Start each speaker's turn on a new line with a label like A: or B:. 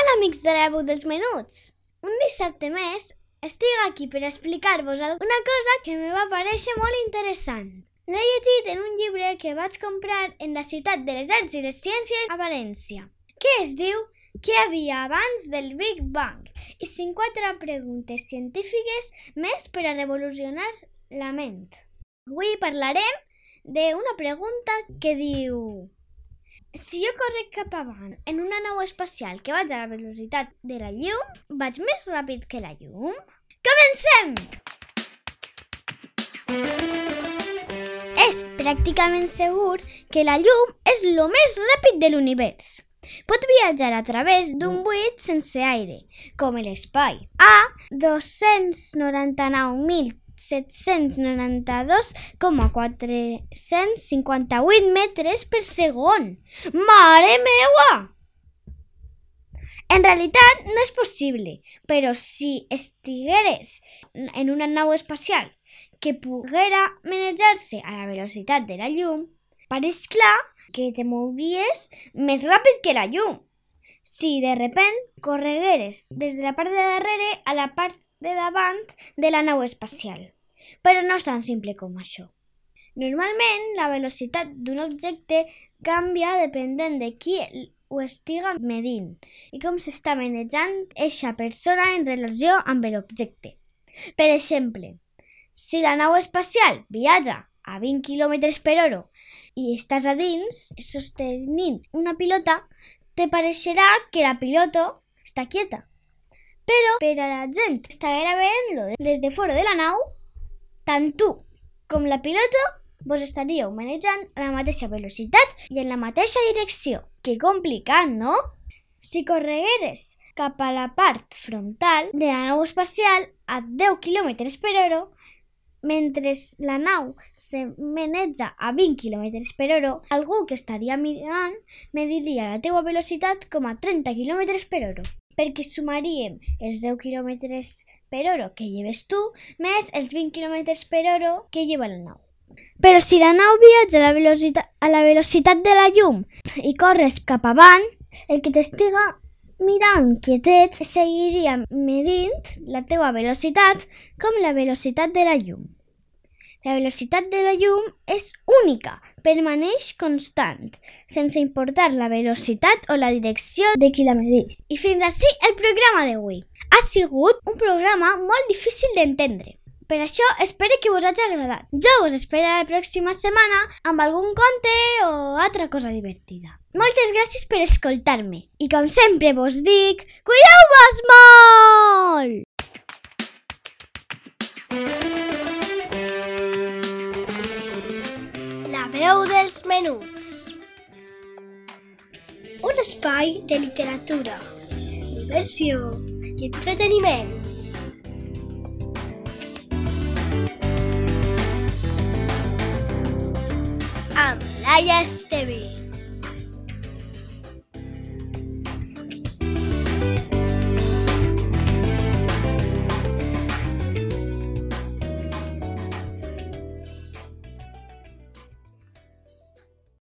A: Hola, amics de veu dels menuts! Un dissabte més estic aquí per explicar-vos alguna cosa que me va parèixer molt interessant. L'he llegit en un llibre que vaig comprar en la ciutat de les arts i les ciències a València, que es diu Què havia abans del Big Bang? i 54 preguntes científiques més per a revolucionar la ment. Avui parlarem d'una pregunta que diu si jo correc cap avant en una nau espacial que vaig a la velocitat de la llum, vaig més ràpid que la llum? Comencem! És pràcticament segur que la llum és lo més ràpid de l'univers. Pot viatjar a través d'un buit sense aire, com l'espai, a 299.792,458 metres per segon. Mare meua! En realitat no és possible, però si estigueres en una nau espacial que poguera manejar-se a la velocitat de la llum, pareix clar que te mouries més ràpid que la llum. Si de repent corregueres des de la part de darrere a la part de davant de la nau espacial. Però no és tan simple com això. Normalment, la velocitat d'un objecte canvia depenent de qui ho estiga medint i com s'està manejant eixa persona en relació amb l'objecte. Per exemple, si la nau espacial viatja a 20 km per hora i estàs a dins sostenint una pilota, te pareixerà que la pilota està quieta. Però per a la gent que està veient-lo des de fora de la nau, tant tu com la pilota vos estaríeu manejant a la mateixa velocitat i en la mateixa direcció. Que complicat, no? Si corregueres cap a la part frontal de la nau espacial a 10 km per hora, mentre la nau se maneja a 20 km per hora, algú que estaria mirant mediria la teua velocitat com a 30 km per hora, perquè sumaríem els 10 km per hora que lleves tu més els 20 km per hora que lleva la nau. Però si la nau viatja a la a la velocitat de la llum i corres cap avant, el que t'estiga mirant quietet seguiria medint la teua velocitat com la velocitat de la llum. La velocitat de la llum és única, permaneix constant, sense importar la velocitat o la direcció de qui la medeix. I fins així el programa d'avui. Ha sigut un programa molt difícil d'entendre. Per això espero que us hagi agradat. Jo us espero la pròxima setmana amb algun conte o altra cosa divertida. Moltes gràcies per escoltar-me. I com sempre vos dic, cuideu-vos molt! La veu dels menuts. Un espai de literatura, diversió i entreteniment. Amb Laia Esteve.